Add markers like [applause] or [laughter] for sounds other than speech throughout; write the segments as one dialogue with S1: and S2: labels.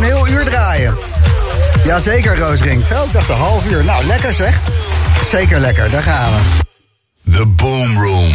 S1: een heel uur draaien. Jazeker, Roosring. Ik dacht een half uur. Nou, lekker zeg. Zeker lekker, daar gaan we.
S2: The Boom Room.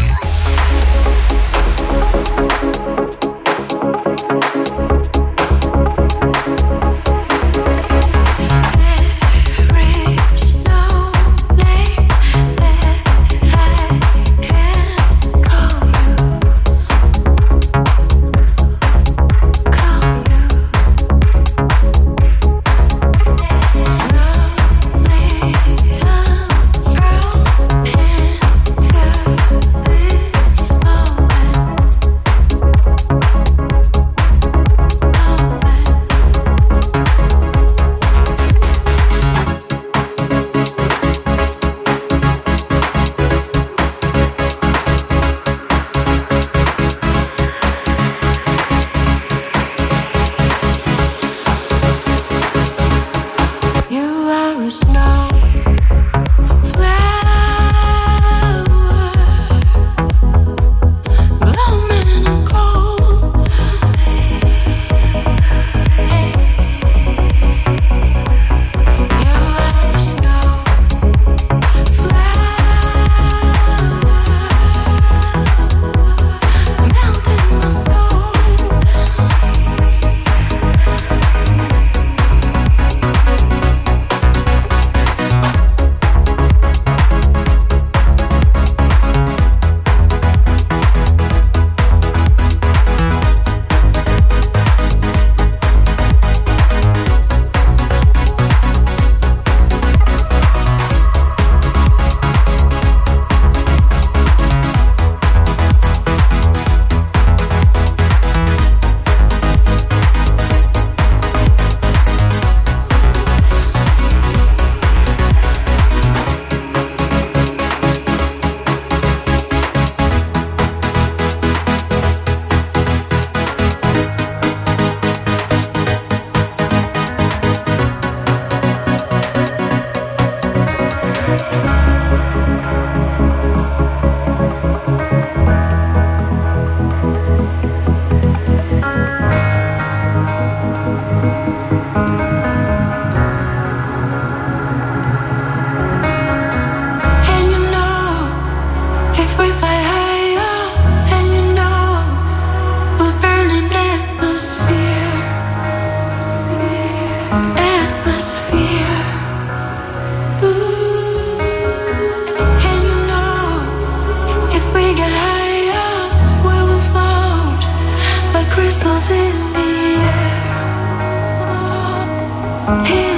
S2: Hey.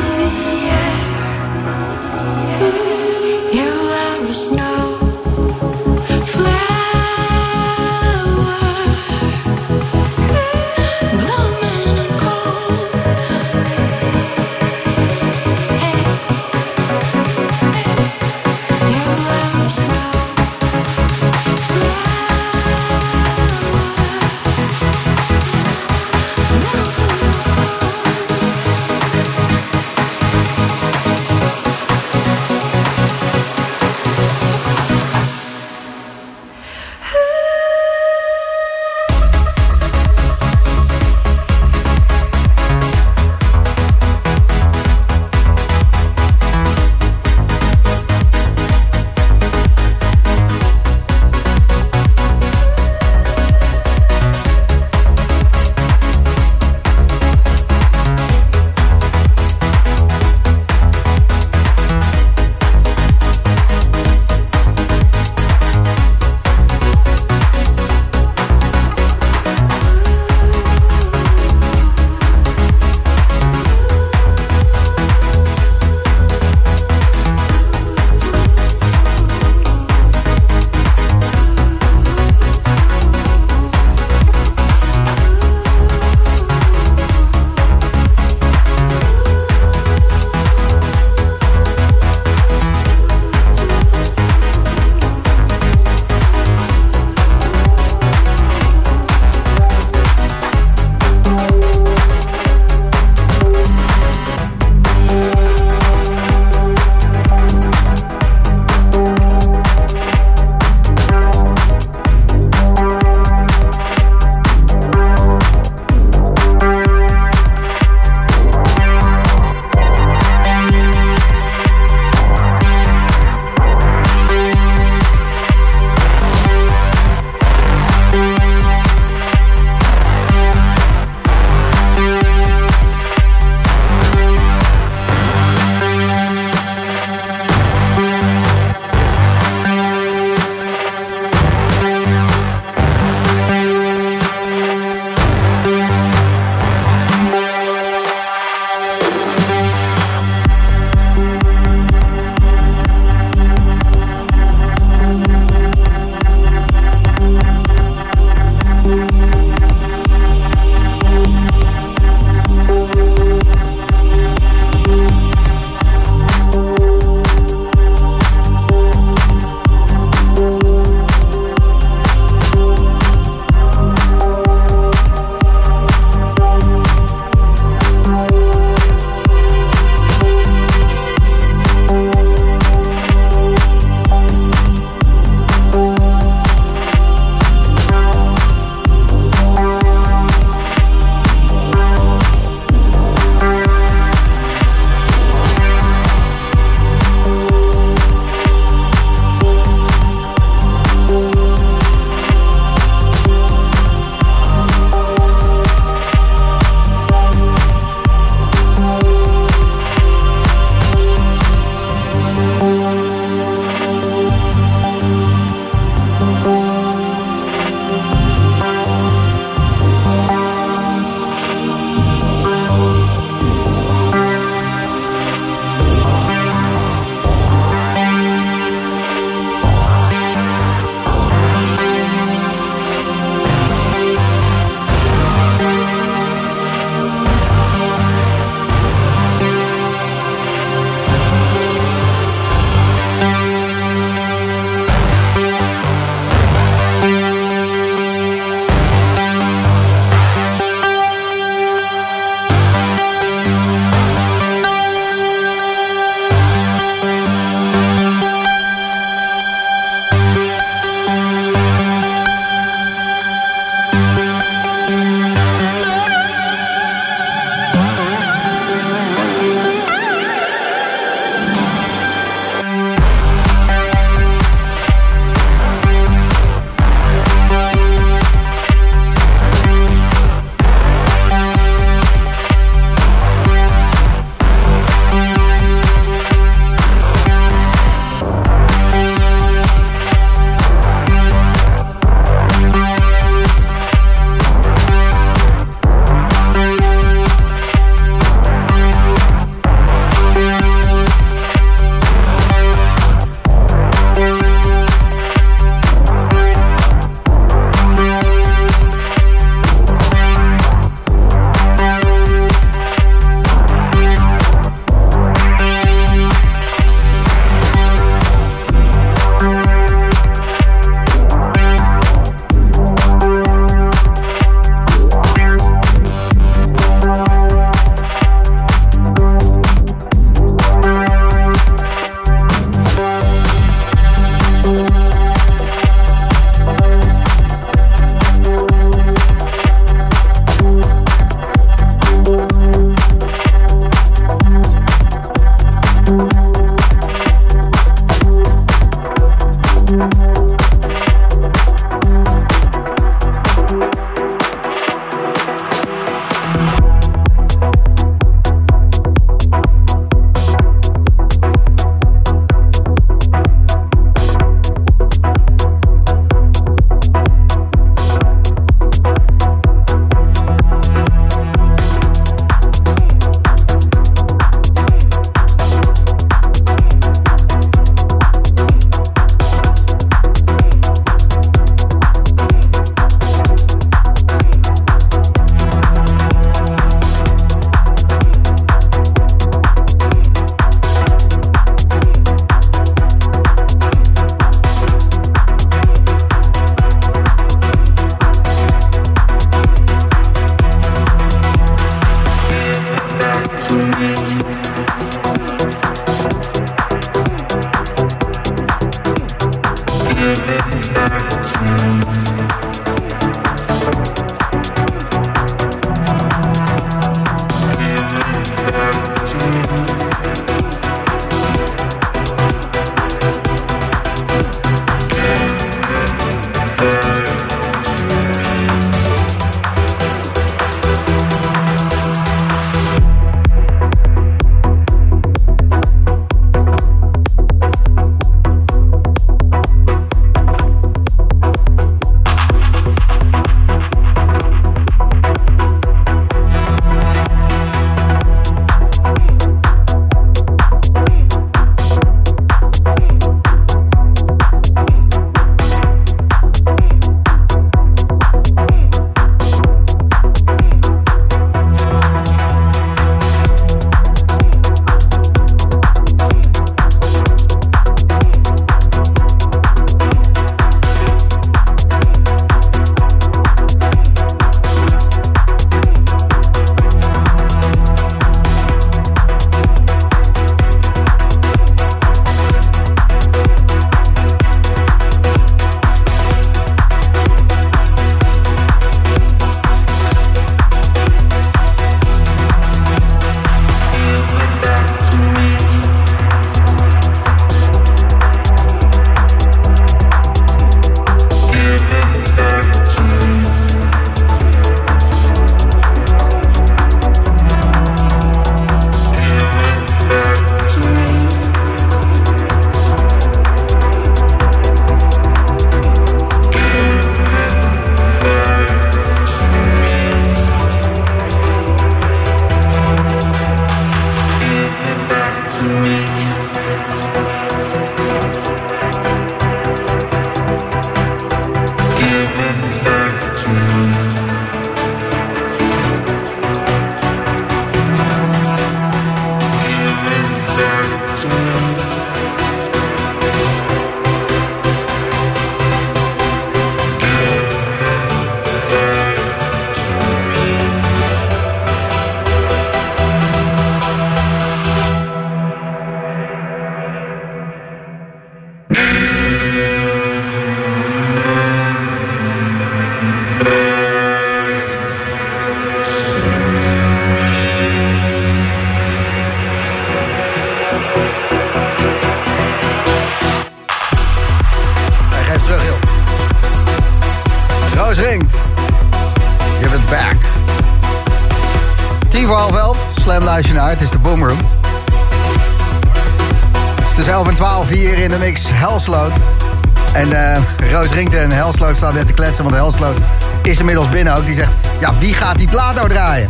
S1: Staat net te kletsen, want Helsloot is inmiddels binnen ook. Die zegt, ja, wie gaat die plaat nou draaien?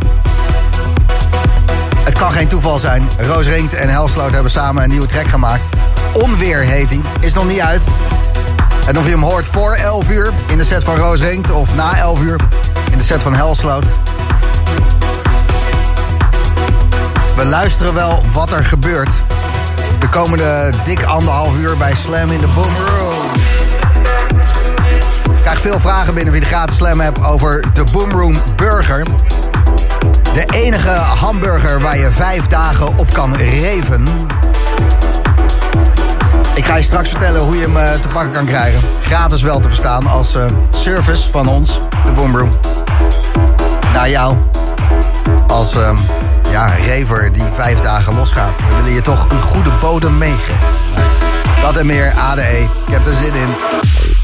S1: Het kan geen toeval zijn. Roos Ringt en Helsloot hebben samen een nieuwe track gemaakt. Onweer heet hij. Is nog niet uit. En of je hem hoort voor 11 uur in de set van Roos Ringt... of na 11 uur in de set van Helsloot... We luisteren wel wat er gebeurt. De komende dik anderhalf uur bij Slam in de Boom Room krijg veel vragen binnen via de gratis Slam app over de Boomroom Burger. De enige hamburger waar je vijf dagen op kan reven. Ik ga je straks vertellen hoe je hem eh, te pakken kan krijgen. Gratis wel te verstaan als uh, service van ons, de Boomroom. Naar jou. Als uh, ja, rever die vijf dagen losgaat. We willen je toch een goede bodem meegeven. Dat en meer, ADE. Ik heb er zin in.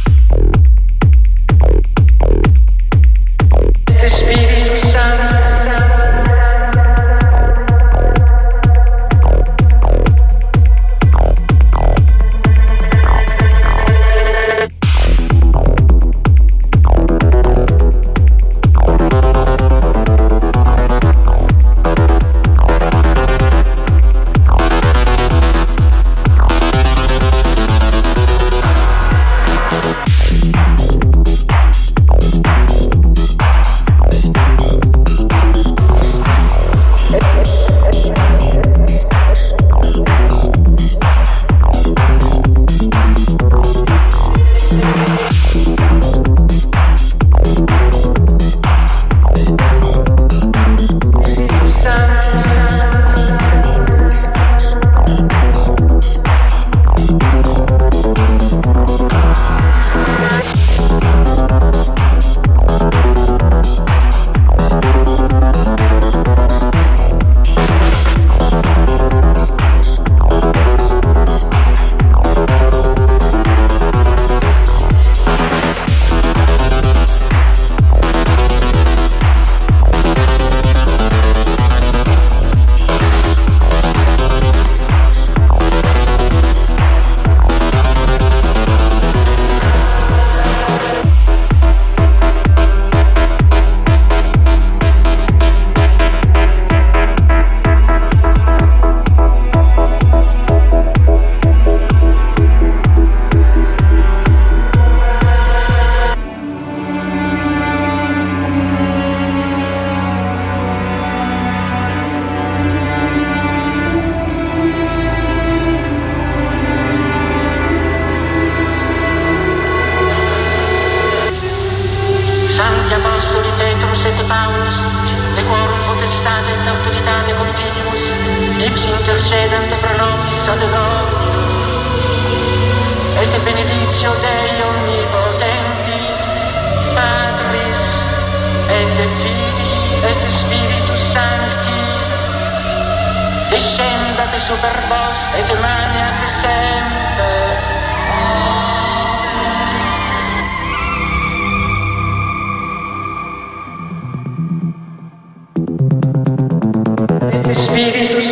S3: intercedente pro nobis ad e te
S1: benedictio Dei onnipotenti, Patris, e et Fili, et Spiritus Sancti, descendat super vos et maniat sempre,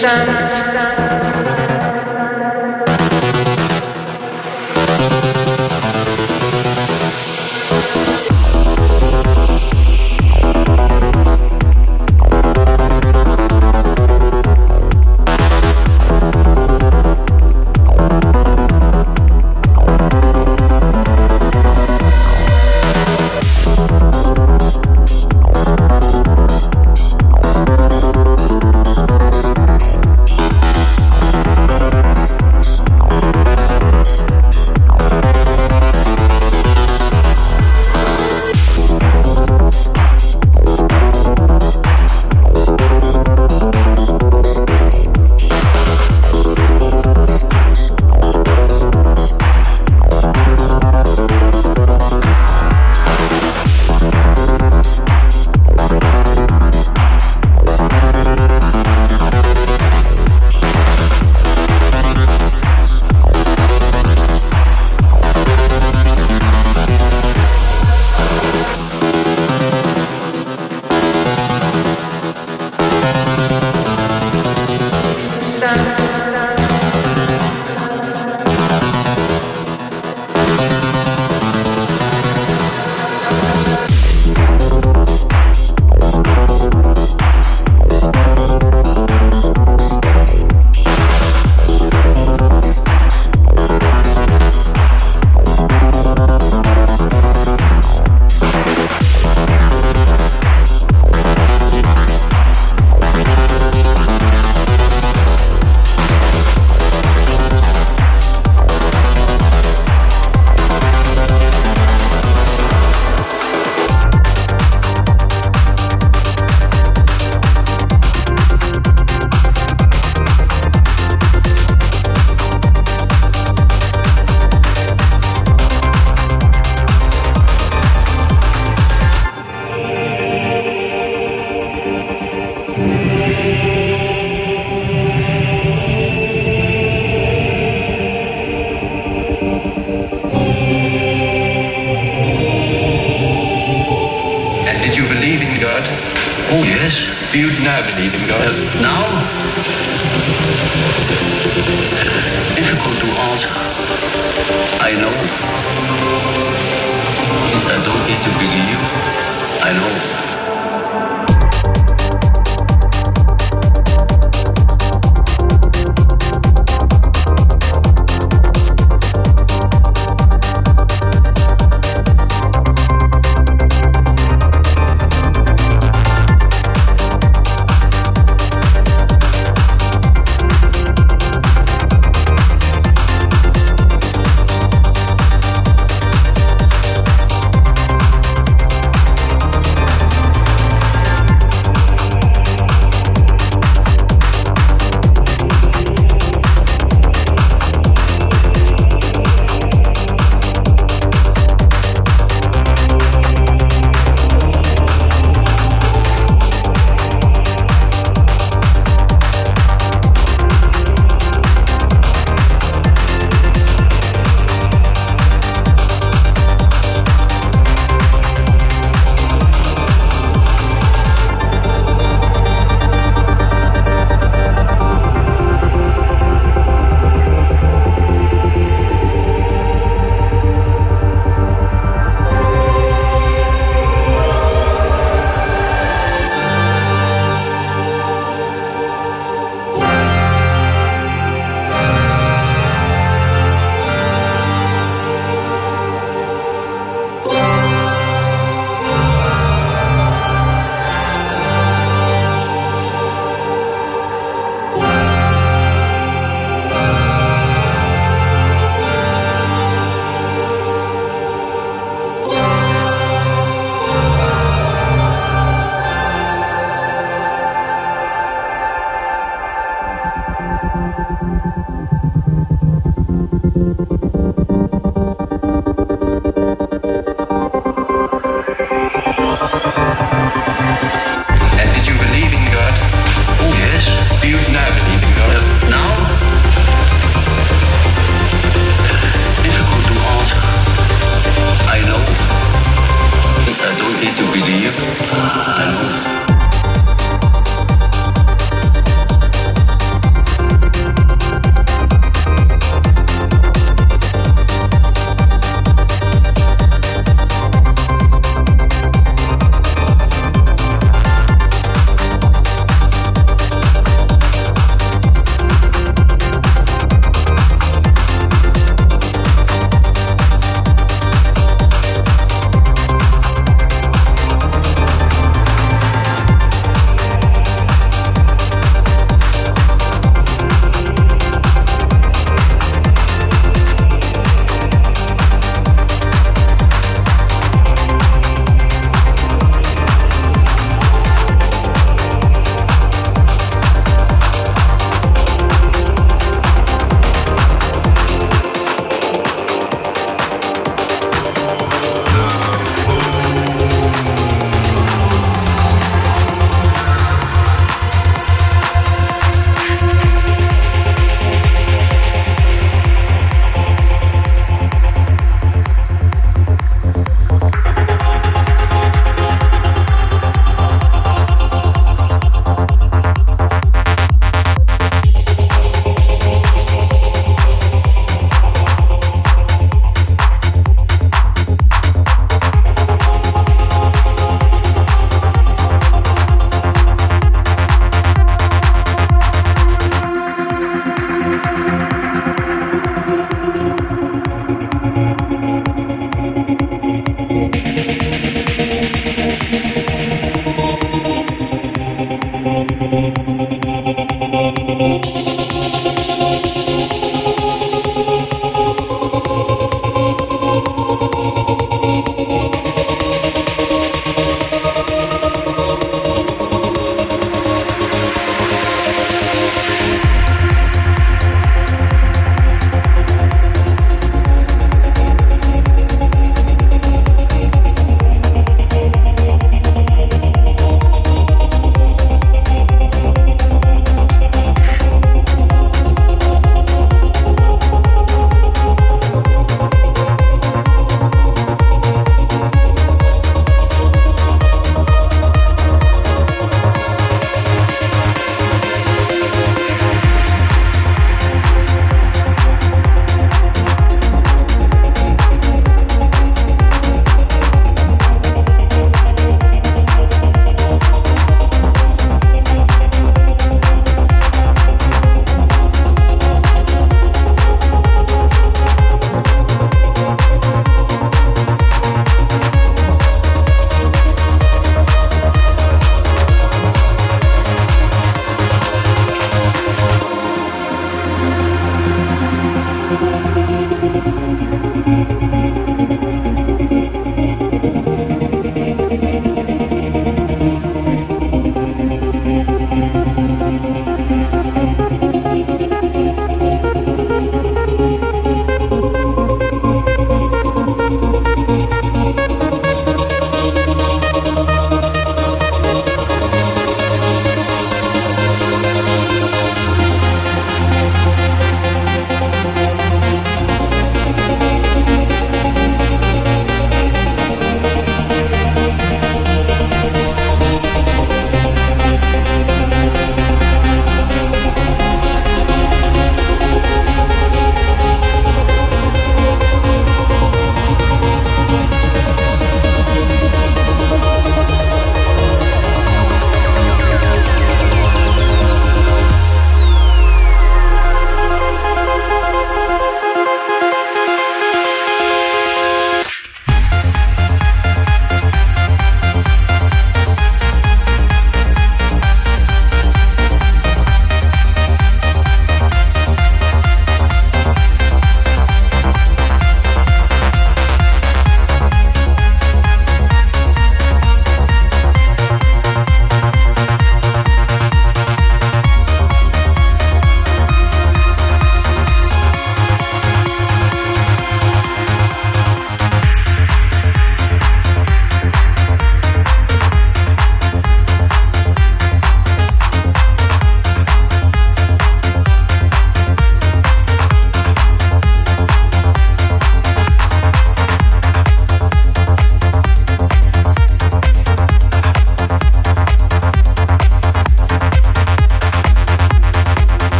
S1: sun.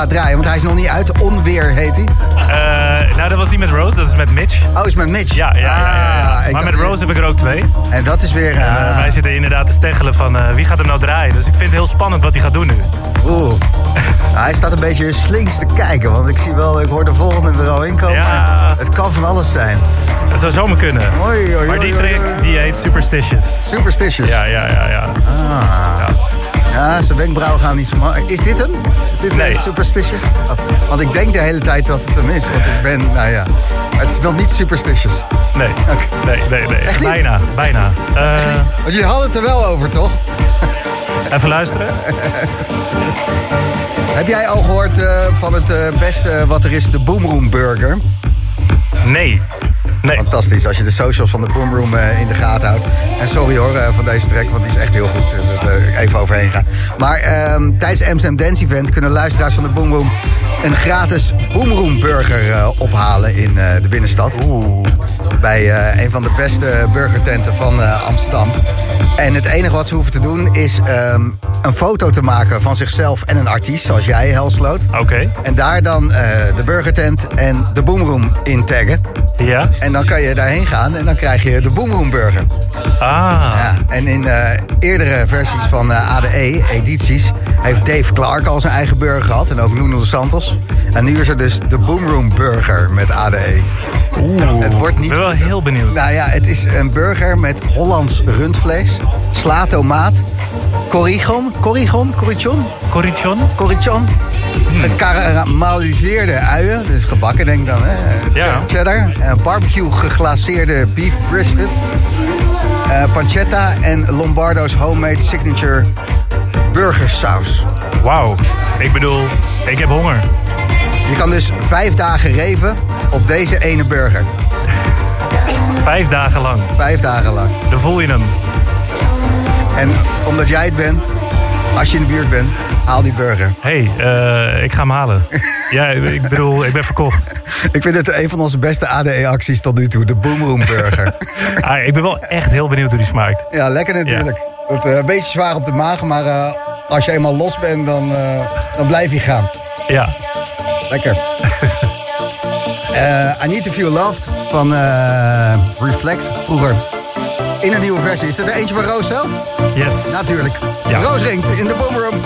S1: Gaat draaien? Want hij is nog niet uit. Onweer heet hij.
S3: Eh, nou, dat was niet met Rose, dat is met Mitch.
S1: Oh, is met Mitch?
S3: Ja, ja, ja. ja, ja.
S1: Ah,
S3: maar met Rose heb ik er ook twee.
S1: En dat is weer...
S3: Eh,
S1: ah,
S3: wij zitten inderdaad te steggelen van eh, wie gaat hem nou draaien. Dus ik vind het heel spannend wat hij gaat doen nu.
S1: Oeh. Nou, [laughs] hij staat een beetje slinks te kijken. Want ik zie wel, ik hoor de volgende er al inkomen.
S3: Ja.
S1: Het kan van alles zijn.
S3: Het zou zomaar kunnen.
S1: Oei, oei,
S3: Maar die
S1: oei.
S3: die heet Superstitious.
S1: Superstitious.
S3: Ja, ja, ja, ja.
S1: Ah. Ja, zijn wenkbrauwen gaan niet zo makkelijk. Is dit hem? Is dit
S3: Nee.
S1: Superstitious? Oh, want ik denk de hele tijd dat het hem is. Want ik ben, nou ja, het is nog niet Superstitious.
S3: Nee, [laughs] nee, nee, nee.
S1: Echt niet?
S3: Bijna, bijna. Eh,
S1: Want jullie hadden het er wel over, toch? [laughs]
S3: even luisteren.
S1: Heb jij al gehoord eh, van het eh, beste wat er is, de Boomroom Burger?
S3: Nee. Nee.
S1: Fantastisch, als je de socials van de Boomroom eh, in de gaten houdt. En sorry hoor eh, van deze track, want die is echt heel goed. Eh, dat, eh, even overheen gaan. Maar ehm, tijdens Amsterdam Dance Event kunnen luisteraars van de Boomroom... een gratis Boomroom Burger eh, ophalen in de binnenstad.
S3: Oeh.
S1: Bij een van de beste burgertenten van Amsterdam. En het enige wat ze hoeven te doen is ehm, een foto te maken van zichzelf en een artiest, zoals jij, Helsloot.
S3: Oké.
S1: En daar dan de burgertent en de Boomroom in taggen.
S3: Ja.
S1: En dan kan je daarheen gaan en dan krijg je de Boomroom Burger.
S3: Ah.
S1: Ja, en in eh, eerdere versies van eh, ADE, edities, heeft Dave Clark al zijn eigen burger gehad. En ook Nuno Santos. En nu is er dus de Boomroom Burger met ADE.
S3: Oeh.
S1: Het wordt niet-
S3: Ik ben wel heel benieuwd.
S1: Nou ja, het is een burger met Hollands rundvlees, sla tomaat, corrigon, corrigon, corrichon,
S3: Corrichon?
S1: corrichon. Gekarameliseerde uien, dus gebakken denk ik dan, hè?
S3: Ja.
S1: Cheddar, eh, barbecue geglaceerde beef brisket, eh, pancetta en Lombardo's homemade signature burgersaus.
S3: Wauw. Ik bedoel, ik heb honger.
S1: Je kan dus vijf dagen reven op deze ene burger.
S3: Vijf dagen lang.
S1: Vijf dagen lang.
S3: Dan voel je hem.
S1: En omdat jij het bent, als je in de buurt bent, haal die burger.
S3: Hé, hey, eh, ik ga hem halen. [laughs] ja, ik bedoel, ik ben verkocht.
S1: Ik vind het een van onze beste ADE-acties tot nu toe, de Boomroom Burger. [laughs]
S3: Ah, ik ben wel echt heel benieuwd hoe die smaakt.
S1: ja, lekker natuurlijk. Eh, een beetje zwaar op de maag, maar eh, als je eenmaal los bent, dan, dan blijf je gaan.
S3: Ja.
S1: Lekker. [laughs] I Need to Feel Loved van Reflect, vroeger. In een nieuwe versie. Is dat er eentje van Roos zelf?
S3: Yes.
S1: Natuurlijk.
S3: Ja.
S1: Roos ringt in de Boomroom.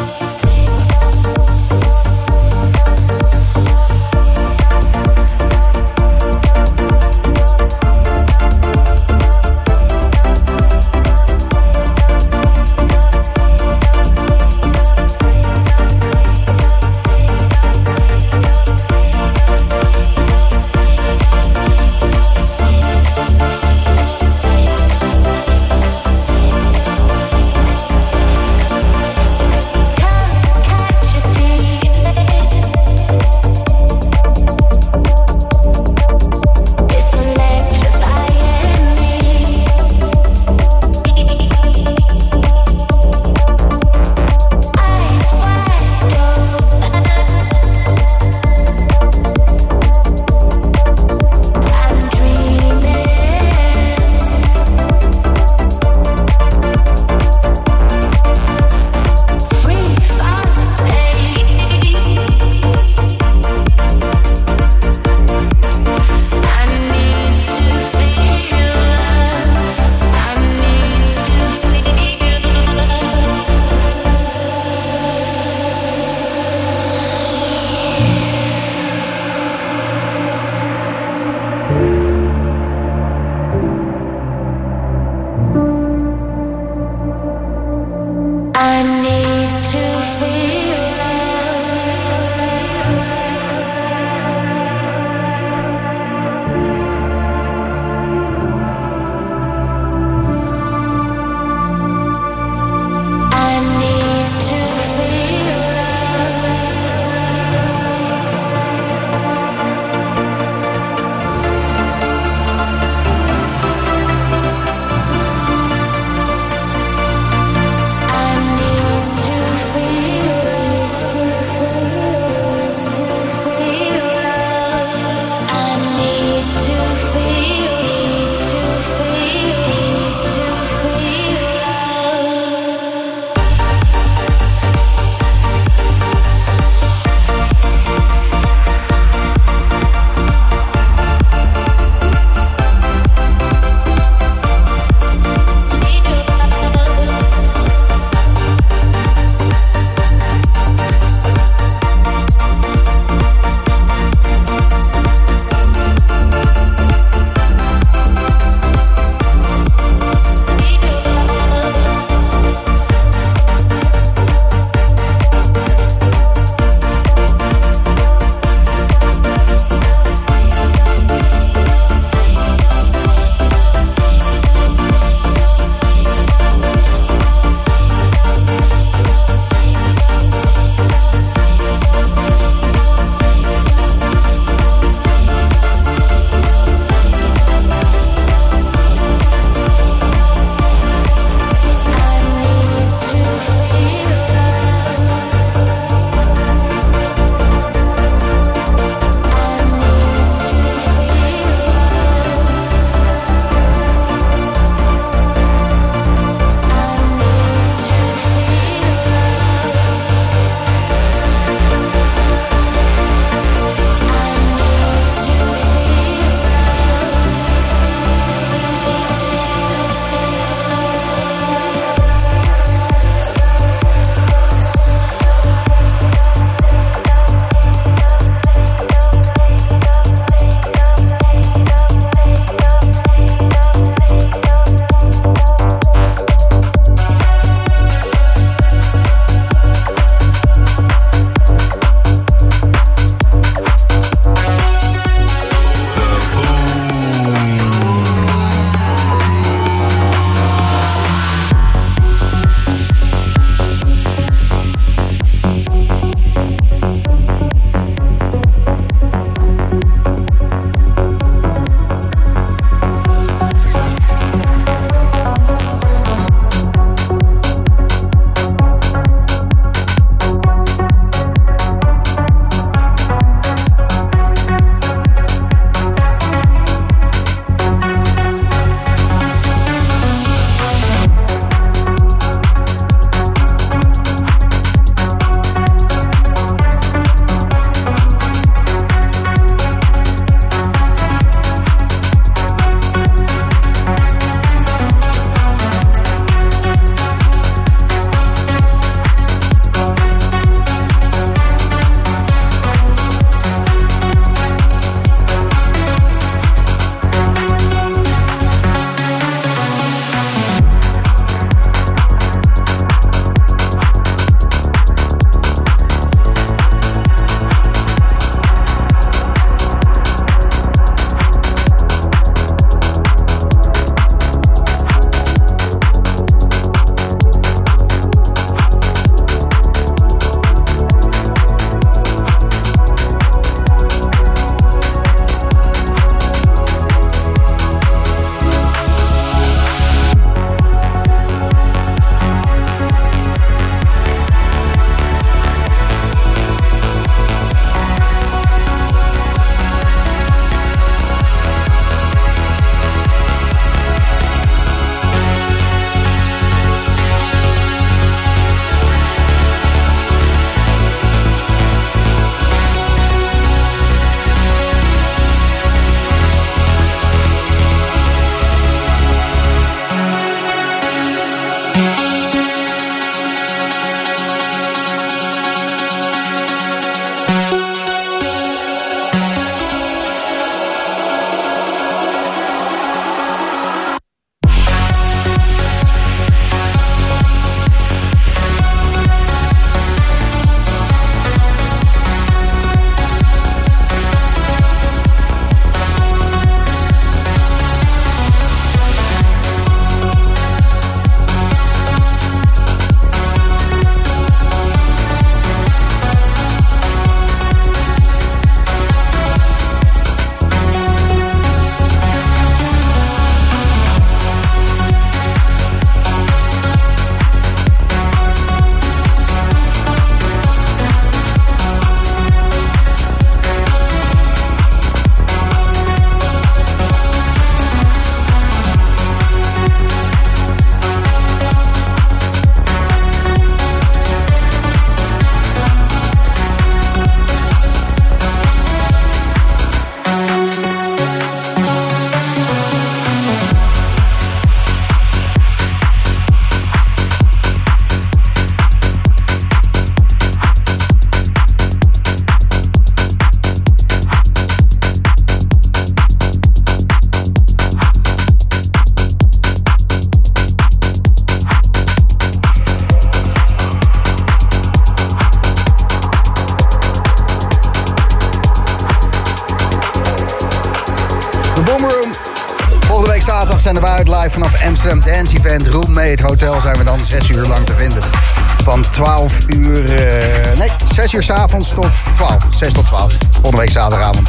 S1: 6 uur s avonds tot 12. 6 tot 12. Volgende week zaterdagavond.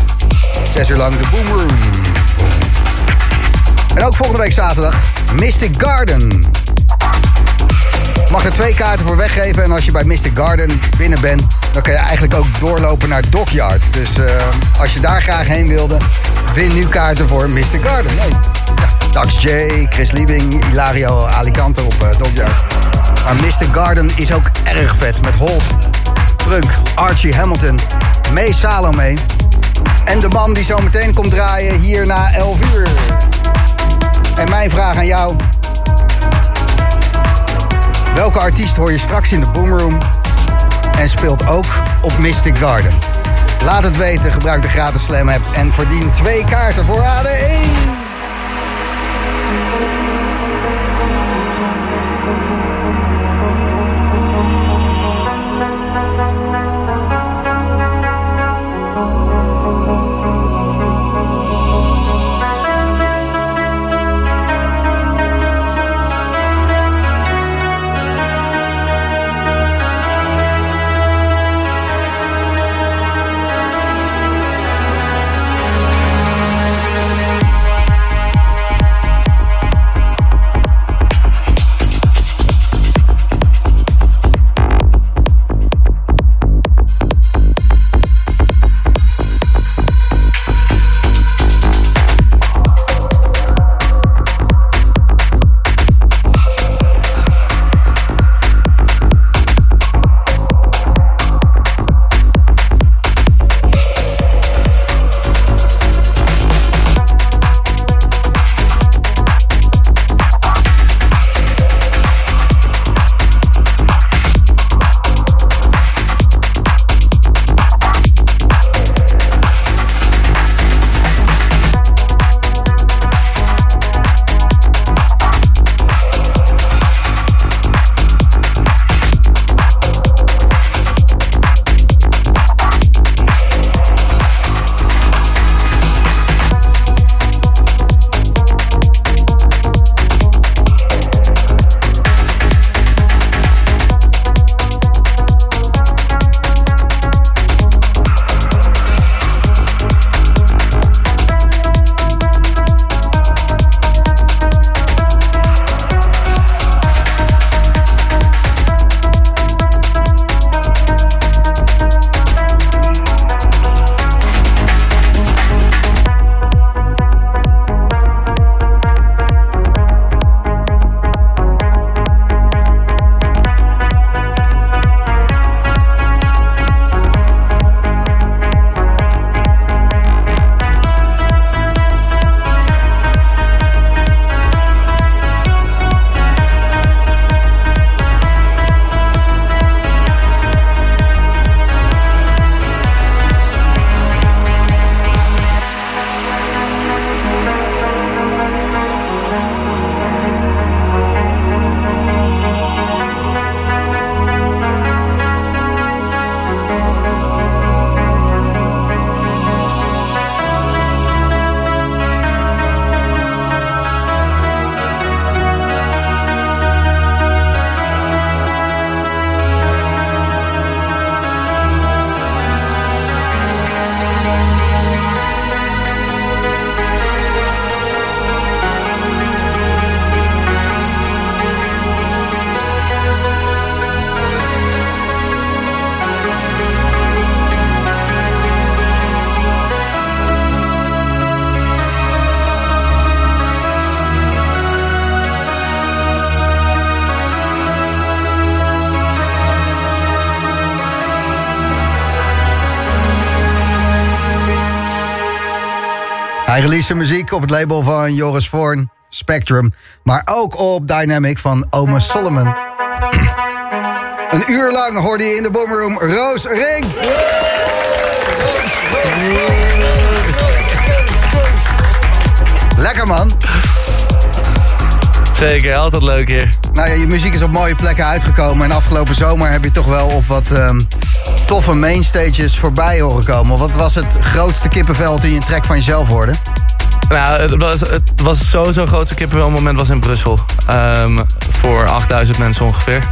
S1: 6 uur lang de Boom Room. En ook volgende week zaterdag Mystic Garden. Mag er twee kaarten voor weggeven. En als je bij Mystic Garden binnen bent, dan kan je eigenlijk ook doorlopen naar Dockyard. Dus eh, als je daar graag heen wilde, win nu kaarten voor Mystic Garden. Ja, Dax J, Chris Liebing, Ilario Alicante op eh, Dockyard. Maar Mystic Garden is ook erg vet. Met Holt, Prunk, Archie Hamilton, May Salome. En de man die zo meteen komt draaien hier na 11 uur. En mijn vraag aan jou. Welke artiest hoor je straks in de Boomroom en speelt ook op Mystic Garden? Laat het weten, gebruik de gratis Slam app en verdien twee kaarten voor AD1. Hij release muziek op het label van Joris Voorn, Spectrum. Maar ook op Dynamic van Ome Solomon. Een uur lang hoorde je in de Boomroom Roos Ringt. Lekker man.
S3: Zeker, altijd leuk hier.
S1: Nou ja, je muziek is op mooie plekken uitgekomen. En afgelopen zomer heb je toch wel op wat ehm, toffe mainstages voorbij horen komen. Wat was het grootste kippenvel toen je een track van jezelf hoorde?
S4: Nou, het was, het was sowieso het grootste kippenwelmoment was in Brussel. Ehm, voor 8000 mensen ongeveer.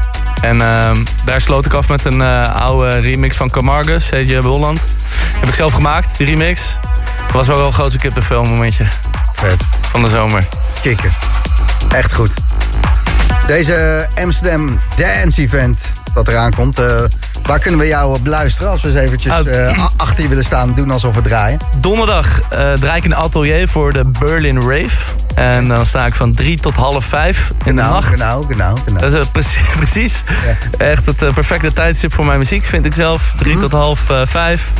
S4: En ehm, daar sloot ik af met een eh, oude remix van Camargus, CJ Holland. Heb ik zelf gemaakt, die remix. Dat was wel wel een grootste kippenvelmomentje
S1: Vet.
S4: van de zomer.
S1: Kikken. Echt goed. Deze Amsterdam Dance Event dat eraan komt. eh, waar kunnen we jou beluisteren als we eens eventjes
S4: Ah,
S1: eh, achter je willen staan doen alsof we draaien?
S4: Donderdag eh draai ik een atelier voor de Berlin Rave. En dan sta ik van drie tot half vijf in de
S1: Genau,
S4: nacht.
S1: genau, genau, genau.
S4: Dat is eh, precies. [laughs] Echt het perfecte tijdstip voor mijn muziek, vind ik zelf. Drie tot half eh, vijf.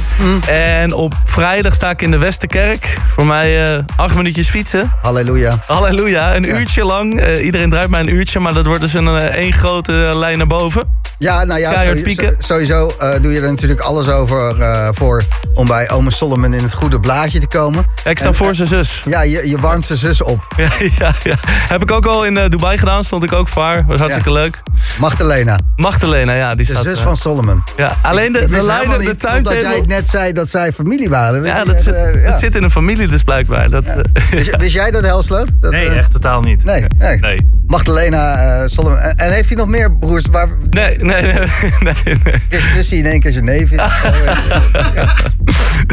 S4: En op vrijdag sta ik in de Westerkerk. Voor mij eh, acht minuutjes fietsen.
S1: Halleluja.
S4: Halleluja, een
S1: Ja.
S4: uurtje lang. Iedereen draait mij een uurtje, maar dat wordt dus een één grote lijn naar boven.
S1: Ja, nou ja, sowieso, sowieso eh, doe je er natuurlijk alles over eh, voor om bij Ome Solomon in het goede blaadje te komen.
S4: Ja, ik sta
S1: En-
S4: voor zijn zus.
S1: Ja, je, je warmt zijn zus op. [laughs]
S4: Ja, ja, ja. Heb ik ook al in eh, Dubai gedaan, stond ik ook voor. Was hartstikke
S1: Ja.
S4: leuk.
S1: Magdalena,
S4: Magdalena, ja, die
S1: de
S4: staat...
S1: zus van Solomon.
S4: Ja, alleen de, de leider, de
S1: niet, totdat jij net zei dat zij familie waren.
S4: Ja, dat
S1: je,
S4: zit,
S1: ja.
S4: dat zit in een familie dus blijkbaar. Dat, [laughs]
S1: Wist, wist jij dat, Helsloot? Dat,
S3: Nee, echt totaal niet.
S1: Nee, nee.
S3: Nee.
S1: Magdalena eh, Solomon. En, en heeft hij nog meer broers? Waar,
S4: nee, nee, nee, nee, nee.
S1: Chris Tussie in één keer zijn neef is. Ja. [laughs]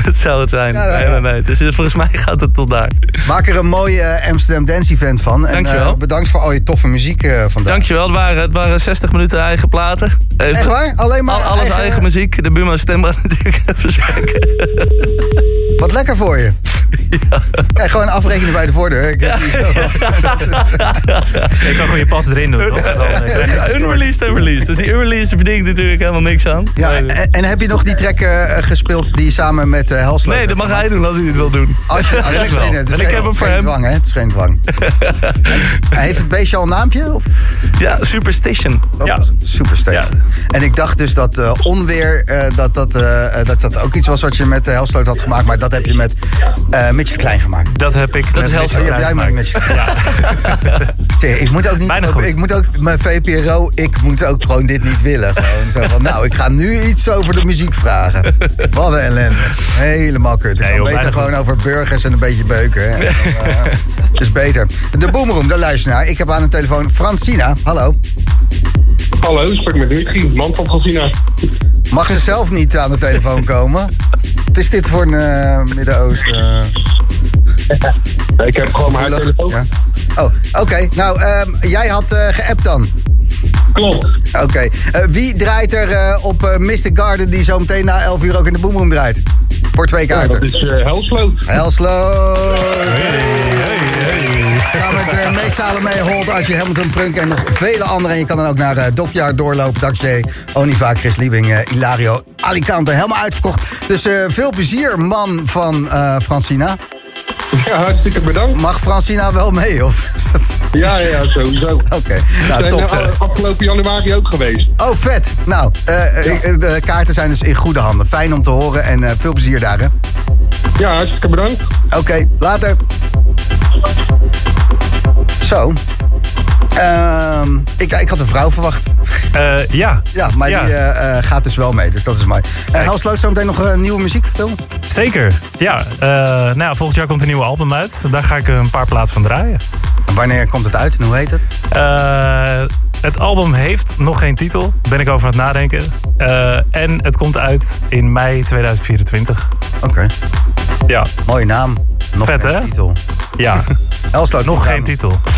S4: Dat zou het zijn.
S1: Ja, ja,
S4: Nee,
S1: ja.
S4: nee, nee. Dus eh, volgens mij gaat het tot daar.
S1: Maak er een mooi eh, Amsterdam Dance Event van. En,
S4: Dankjewel.
S1: eh, bedankt voor al je toffe muziek vandaag.
S4: Dankjewel. Het waren, het waren 60 minuten eigen platen. Even-
S1: Echt waar? Alleen maar
S4: Al, alles eigen, muziek. De buurman stemmen [laughs] natuurlijk even spreken.
S1: Wat lekker voor je. [laughs] Ja. gewoon afrekenen bij de voordeur. Ik zie zo.
S3: Ik kan gewoon je pas erin doen, toch? Dan, eh, je.
S4: Unreleased en released. Dus die unreleased verdient natuurlijk helemaal niks aan.
S1: Ja, en, en heb je nog die track eh, gespeeld die je samen met uh, Helsloot
S4: nee, dat mag hij doen als hij het wil doen.
S1: Als je, als je zin hebt.
S4: En ik
S1: geen-
S4: heb hem voor hem.
S1: dwang, hè? Het is geen dwang. [laughs] En heeft het beestje al een naampje? Of?
S4: Ja, Superstition.
S1: Dat
S3: Ja. Ja.
S1: En ik dacht dus dat eh, onweer, eh, dat, dat, dat dat ook iets was wat je met uh, Helsloot had gemaakt. Maar dat heb je met eh Mitch Klein gemaakt.
S3: Dat heb ik met
S4: is heel
S3: Mitch
S1: Oh, je hebt jij
S3: gemaakt.
S1: met Mitch [laughs] Klein. Tee, Ik moet ook niet,
S3: Bijna
S1: ook-
S3: goed.
S1: ik moet ook, mijn VPRO, ik moet ook gewoon dit niet willen. Gewoon zo van, nou, ik ga nu iets over de muziek vragen. Wat een ellende. Helemaal kut. Ik
S3: Nee,
S1: kan
S3: joh,
S1: beter gewoon
S3: goed.
S1: over burgers en een beetje beuken. hè. En dan, eh, is beter. De Boomroom, daar luister je naar. Ik heb aan de telefoon Francina. Hallo.
S5: Hallo, ik spreek met Dimitri, man van Francina.
S1: Mag ze zelf niet aan de telefoon komen? Wat is dit voor een eh, Midden-Oosten? [laughs]
S5: Ik heb gewoon mijn telefoon.
S1: Ja. Oh, oké. Nou, ehm, jij had eh geappt dan.
S5: Klopt.
S1: Oké. Eh, wie draait er eh, op Mr. Garden die zo meteen na 11 uur ook in de Boomroom draait? Voor twee kaarten.
S5: dat is eh Helsloot.
S1: Helslo! Samen met uh, Mees Salome, Holt, Archie Hamilton, Prunk en nog vele anderen. En je kan dan ook naar uh, Dopjaar doorlopen. Dax J, Oniva, Chris Liebing, uh, Ilario, Alicante. Helemaal uitverkocht. Dus uh, veel plezier, man van Francina.
S5: Ja, hartstikke bedankt.
S1: Mag Francina wel mee? Of?
S5: Ja, ja, sowieso. [laughs]
S1: Oké,
S5: We
S1: nou
S5: zijn
S1: top.
S5: eh, afgelopen januari ook geweest.
S1: Oh, vet. Nou, eh, eh, de kaarten zijn dus in goede handen. Fijn om te horen en eh, veel plezier daar, hè.
S5: Ja, hartstikke bedankt.
S1: Oké, later. Zo. Ehm, ik, ik had een vrouw verwacht.
S3: Eh, ja,
S1: Ja, maar
S3: Ja.
S1: die eh, eh, gaat dus wel mee, dus dat is mooi. Uh, Hel Sloot zometeen nog een nieuwe muziekfilm?
S3: zeker. Ja, nou ja, volgend jaar komt een nieuwe album uit. Daar ga ik een paar platen van draaien.
S1: Wanneer komt het uit en hoe heet het?
S3: Eh, het album heeft nog geen titel. Ben ik over aan het nadenken. Eh, en het komt uit in mei 2024.
S1: Oké,
S3: Ja,
S1: mooie naam. Nog
S3: Vet,
S1: geen
S3: hè?
S1: titel.
S3: ja. [laughs]
S1: Hel Sloot,
S3: nog geen titel.